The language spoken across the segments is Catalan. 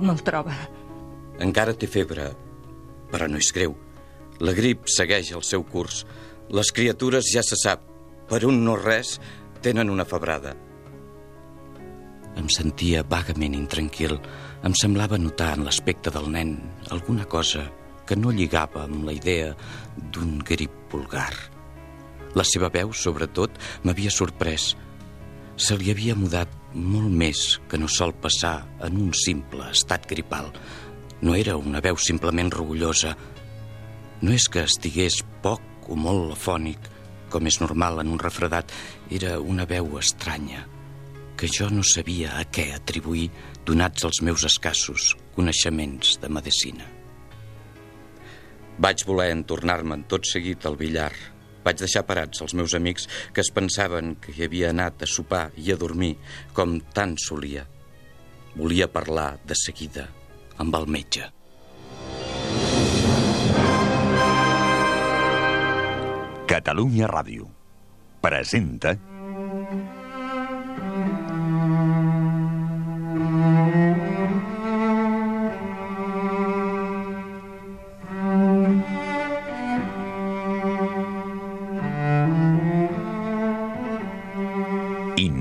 Com el troba? Encara té febre, però no és greu. La grip segueix el seu curs. Les criatures, ja se sap, per un no res, tenen una febrada. Em sentia vagament intranquil. Em semblava notar en l'aspecte del nen alguna cosa que no lligava amb la idea d'un grip vulgar. La seva veu, sobretot, m'havia sorprès. Se li havia mudat molt més que no sol passar en un simple estat gripal. No era una veu simplement rugullosa. No és que estigués poc o molt afònic, com és normal en un refredat. Era una veu estranya, que jo no sabia a què atribuir donats els meus escassos coneixements de medicina. Vaig voler entornar-me'n tot seguit al billar, vaig deixar parats els meus amics que es pensaven que hi havia anat a sopar i a dormir, com tant solia. Volia parlar de seguida amb el metge. Catalunya Ràdio presenta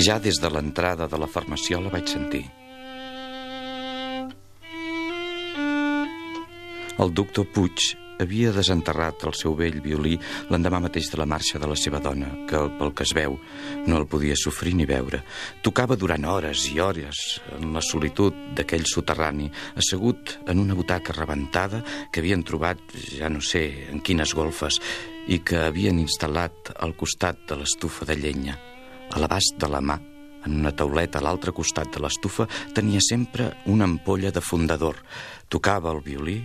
Ja des de l'entrada de la farmaciola vaig sentir. El doctor Puig havia desenterrat el seu vell violí l'endemà mateix de la marxa de la seva dona, que, pel que es veu, no el podia sofrir ni veure. Tocava durant hores i hores en la solitud d'aquell soterrani, assegut en una butaca rebentada que havien trobat, ja no sé en quines golfes, i que havien instal·lat al costat de l'estufa de llenya. A l'abast de la mà, en una tauleta a l'altre costat de l'estufa, tenia sempre una ampolla de fundador. Tocava el violí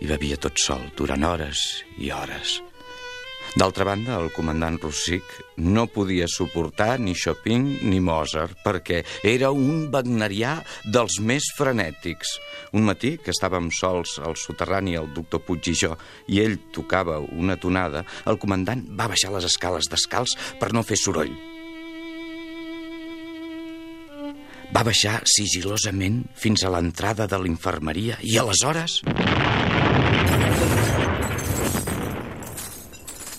i bevia tot sol durant hores i hores. D'altra banda, el comandant Rossic no podia suportar ni Chopin ni Mozart perquè era un wagnerià dels més frenètics. Un matí, que estàvem sols al soterrani, el doctor Puig i jo, i ell tocava una tonada, el comandant va baixar les escales descalç per no fer soroll. Va baixar sigilosament fins a l'entrada de l'infermeria i aleshores...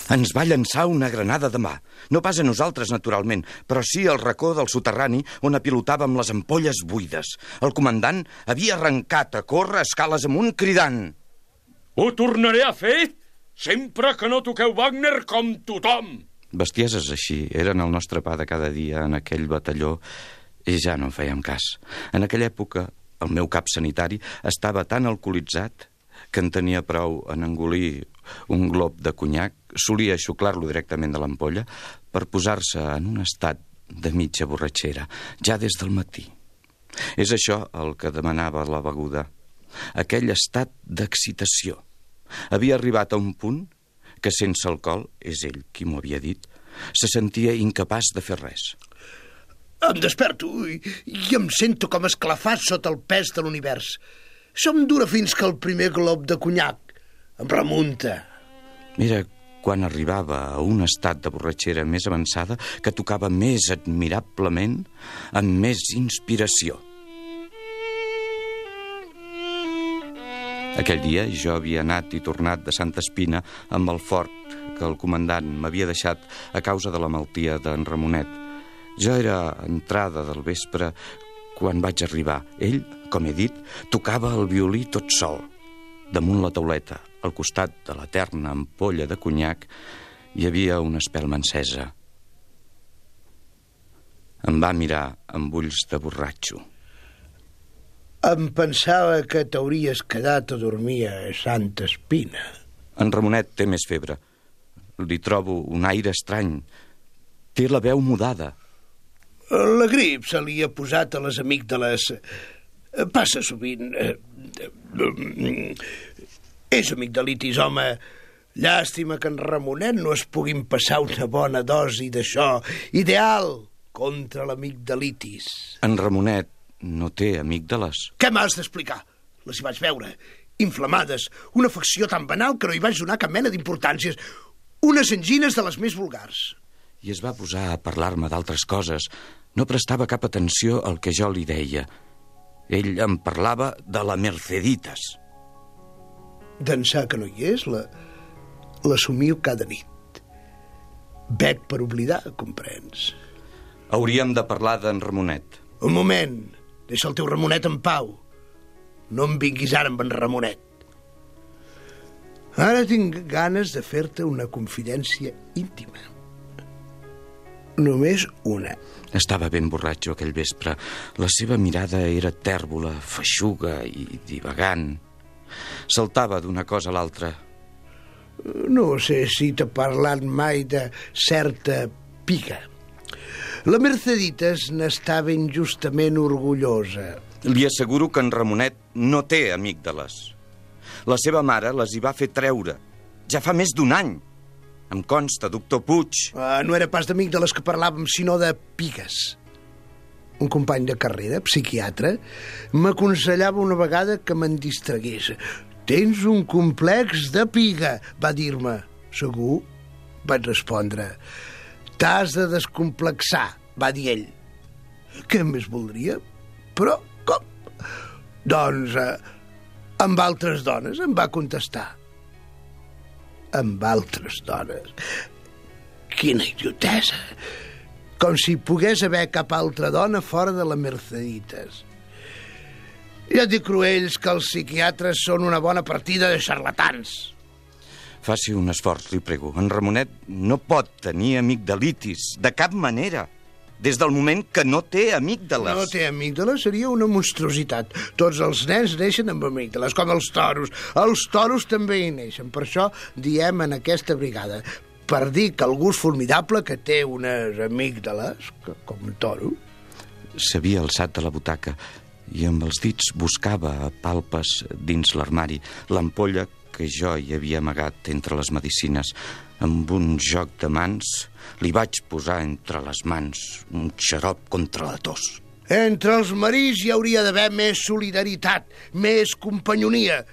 Ens va llançar una granada de mà. No pas a nosaltres, naturalment, però sí al racó del soterrani on apilotàvem les ampolles buides. El comandant havia arrencat a córrer escales amunt cridant. Ho tornaré a fer sempre que no toqueu Wagner com tothom. Bestieses així eren el nostre pa de cada dia en aquell batalló i ja no en fèiem cas. En aquella època, el meu cap sanitari estava tan alcoholitzat que en tenia prou en engolir un glob de conyac, solia xuclar-lo directament de l'ampolla per posar-se en un estat de mitja borratxera, ja des del matí. És això el que demanava la beguda, aquell estat d'excitació. Havia arribat a un punt que sense alcohol, és ell qui m'ho havia dit, se sentia incapaç de fer res. Em desperto i, i em sento com esclafat sota el pes de l'univers. som dura fins que el primer glob de conyac em remunta. Era quan arribava a un estat de borratxera més avançada que tocava més admirablement, amb més inspiració. Aquell dia jo havia anat i tornat de Santa Espina amb el fort que el comandant m'havia deixat a causa de la malaltia d'en Ramonet. Jo era entrada del vespre quan vaig arribar. Ell, com he dit, tocava el violí tot sol. Damunt la tauleta, al costat de l'eterna ampolla de conyac, hi havia una espelma encesa. Em va mirar amb ulls de borratxo. Em pensava que t'hauries quedat a dormir a Santa Espina. En Ramonet té més febre. Li trobo un aire estrany. Té la veu mudada. La grip se li ha posat a les amígdales. Passa sovint. És amigdalitis, home. Llàstima que en Ramonet no es puguin passar una bona dosi d'això. Ideal contra l'amigdalitis. En Ramonet no té amígdales. Què m'has d'explicar? Les hi vaig veure. Inflamades. Una afecció tan banal que no hi vaig donar cap mena d'importàncies. Unes angines de les més vulgars. I es va posar a parlar-me d'altres coses. No prestava cap atenció al que jo li deia. Ell em parlava de la Merceditas. D'ençà que no hi és, la l'assumiu cada nit. Bec per oblidar, comprens. Hauríem de parlar d'en Ramonet. Un moment, deixa el teu Ramonet en pau. No em vinguis ara amb en Ramonet. Ara tinc ganes de fer-te una confidència íntima. Només una. Estava ben borratxo aquell vespre. La seva mirada era tèrbola, feixuga i divagant. Saltava d'una cosa a l'altra. No sé si t'ha parlat mai de certa pica. La Merceditas n'estava injustament orgullosa. Li asseguro que en Ramonet no té amígdales. La seva mare les hi va fer treure. Ja fa més d'un any. Em consta, doctor Puig. Uh, no era pas d'amic de les que parlàvem, sinó de pigues. Un company de carrera, psiquiatre, m'aconsellava una vegada que me'n distragués. Tens un complex de piga, va dir-me. Segur? Vaig respondre. T'has de descomplexar, va dir ell. Què més voldria? Però com? Doncs eh, amb altres dones, em va contestar. Amb altres dones? Quina idiotesa! Com si pogués haver cap altra dona fora de la Merceditas. Ja dic cruells que els psiquiatres són una bona partida de xarlatans. Faci un esforç, li prego. En Ramonet no pot tenir amigdalitis, de cap manera. Des del moment que no té amígdales. No té amígdales seria una monstruositat. Tots els nens neixen amb amígdales, com els toros. Els toros també hi neixen. Per això diem en aquesta brigada per dir que algú és formidable que té unes amígdales, que, com un toro. S'havia alçat de la butaca i amb els dits buscava a palpes dins l'armari l'ampolla que jo hi havia amagat entre les medicines. Amb un joc de mans li vaig posar entre les mans un xarop contra la tos. Entre els marits hi hauria d'haver més solidaritat, més companyonia.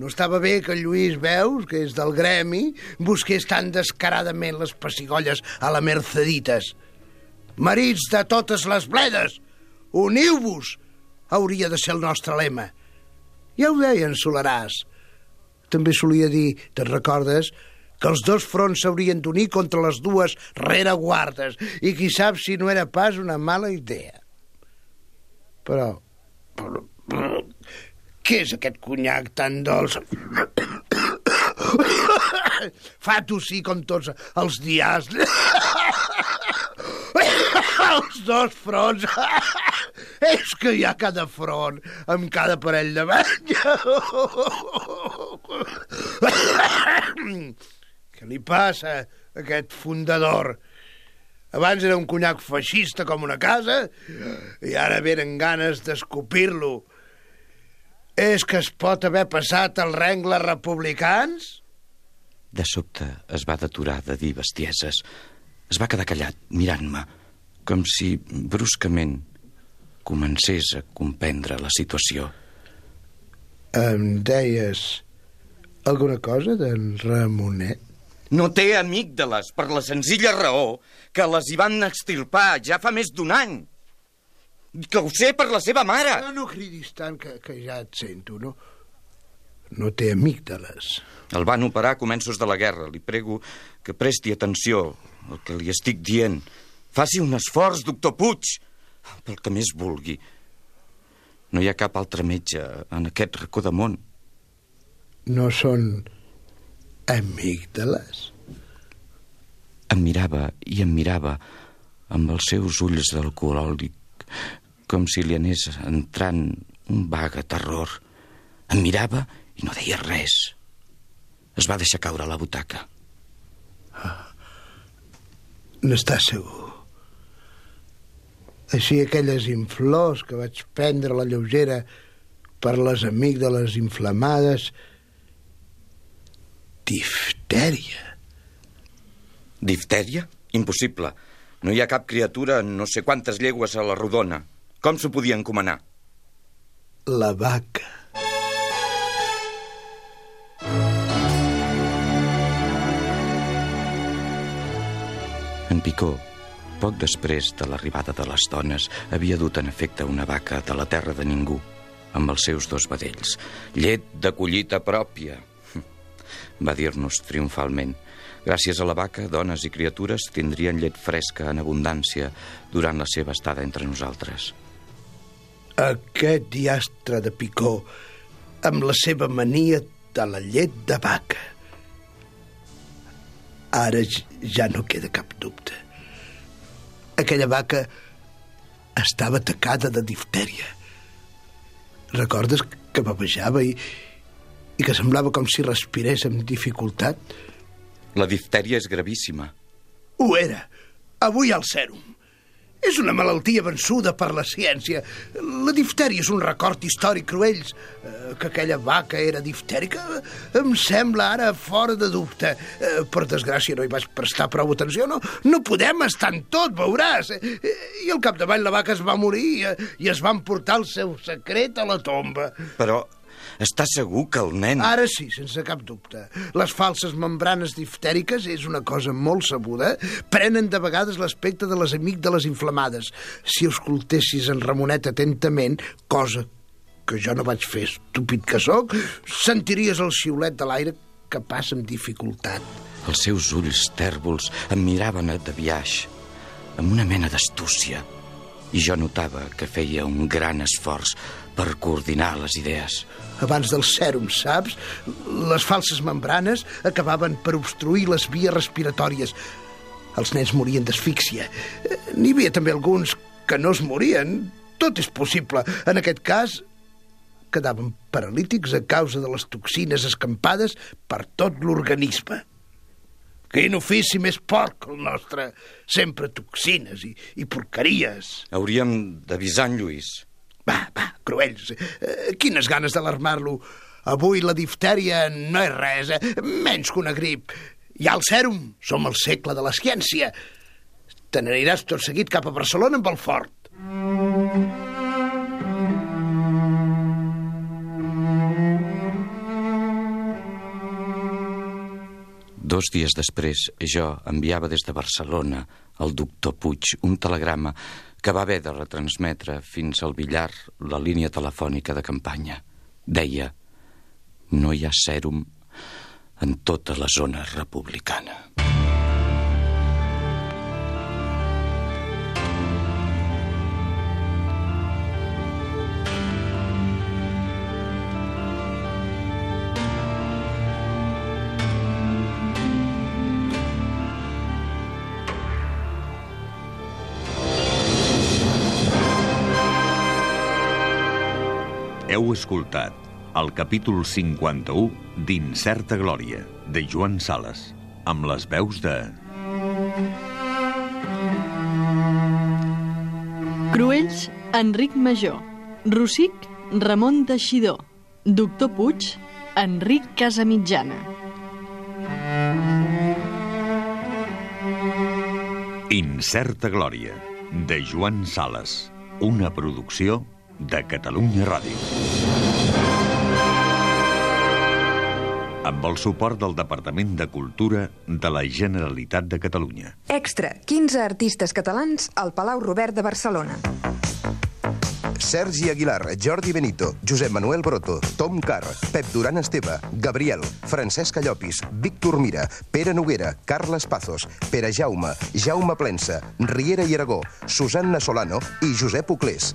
No estava bé que el Lluís Veus, que és del gremi, busqués tan descaradament les pessigolles a la Merceditas. Marits de totes les bledes, uniu-vos, hauria de ser el nostre lema. Ja ho deia en Solaràs. També solia dir, te'n recordes, que els dos fronts s'haurien d'unir contra les dues rereguardes i qui sap si no era pas una mala idea. Però, però, però què és aquest conyac tan dolç? Fa tossir com tots els dies. els dos fronts. És que hi ha cada front amb cada parell de bany. Què li passa a aquest fundador? Abans era un conyac feixista com una casa i ara venen ganes d'escopir-lo. És que es pot haver passat el rengle republicans? De sobte es va deturar de dir bestieses. Es va quedar callat, mirant-me, com si bruscament comencés a comprendre la situació. Em deies alguna cosa d'en Ramonet? No té amígdales, per la senzilla raó que les hi van extirpar ja fa més d'un any. Que ho sé per la seva mare. No, no cridis tant, que, que ja et sento, no? No té amígdales. El van operar a començos de la guerra. Li prego que presti atenció al que li estic dient. Faci un esforç, doctor Puig, pel que més vulgui. No hi ha cap altre metge en aquest racó de món. No són amígdales? Em mirava i em mirava amb els seus ulls d'alcohòlic, com si li anés entrant un vague terror. Em mirava i no deia res. Es va deixar caure a la butaca. N'estàs segur? Així aquelles inflors que vaig prendre a la lleugera per les amígdales inflamades... Diftèria. Diftèria? Impossible. No hi ha cap criatura en no sé quantes llegües a la rodona. Com s'ho podia encomanar? La vaca. En Picó, poc després de l'arribada de les dones, havia dut en efecte una vaca de la terra de ningú, amb els seus dos vedells. Llet de collita pròpia, va dir-nos triomfalment. Gràcies a la vaca, dones i criatures tindrien llet fresca en abundància durant la seva estada entre nosaltres. Aquest diastre de Picó, amb la seva mania de la llet de vaca. Ara ja no queda cap dubte. Aquella vaca estava atacada de diftèria. Recordes que bavejava i, i que semblava com si respirés amb dificultat? La diftèria és gravíssima. Ho era. Avui al sèrum. És una malaltia vençuda per la ciència. La diftèria és un record històric, Cruells. Eh, que aquella vaca era diftèrica em sembla ara fora de dubte. Eh, per desgràcia no hi vaig prestar prou atenció. No, no podem estar en tot, veuràs. Eh, I al capdavall la vaca es va morir i, i es van portar el seu secret a la tomba. Però està segur que el nen... Ara sí, sense cap dubte. Les falses membranes diftèriques és una cosa molt sabuda. Prenen de vegades l'aspecte de les amígdales inflamades. Si escoltessis en Ramonet atentament, cosa que jo no vaig fer, estúpid que sóc, sentiries el xiulet de l'aire que passa amb dificultat. Els seus ulls tèrbols em miraven de biaix, amb una mena d'astúcia, i jo notava que feia un gran esforç per coordinar les idees. Abans del sèrum, saps? Les falses membranes acabaven per obstruir les vies respiratòries. Els nens morien d'asfíxia. N'hi havia també alguns que no es morien. Tot és possible. En aquest cas, quedaven paralítics a causa de les toxines escampades per tot l'organisme. Quin ofici més porc el nostre. Sempre toxines i, i porqueries. Hauríem d'avisar en Lluís. Va, va, Cruells, eh, quines ganes d'alarmar-lo. Avui la diftèria no és res, eh? menys que una grip. Hi ha el sèrum, som al segle de la ciència. Te n'aniràs tot seguit cap a Barcelona amb el fort. Dos dies després, jo enviava des de Barcelona al doctor Puig un telegrama que va haver de retransmetre fins al billar la línia telefònica de campanya. Deia, no hi ha sèrum en tota la zona republicana. Heu escoltat el capítol 51 d'Incerta Glòria, de Joan Sales, amb les veus de... Cruells, Enric Major. Rossic, Ramon Teixidor. Doctor Puig, Enric Casamitjana. Incerta Glòria, de Joan Sales, una producció de Catalunya Ràdio. amb el suport del Departament de Cultura de la Generalitat de Catalunya. Extra, 15 artistes catalans al Palau Robert de Barcelona. Sergi Aguilar, Jordi Benito, Josep Manuel Broto, Tom Carr, Pep Duran Esteve, Gabriel, Francesc Llopis, Víctor Mira, Pere Noguera, Carles Pazos, Pere Jaume, Jaume Plensa, Riera i Aragó, Susanna Solano i Josep Uclés.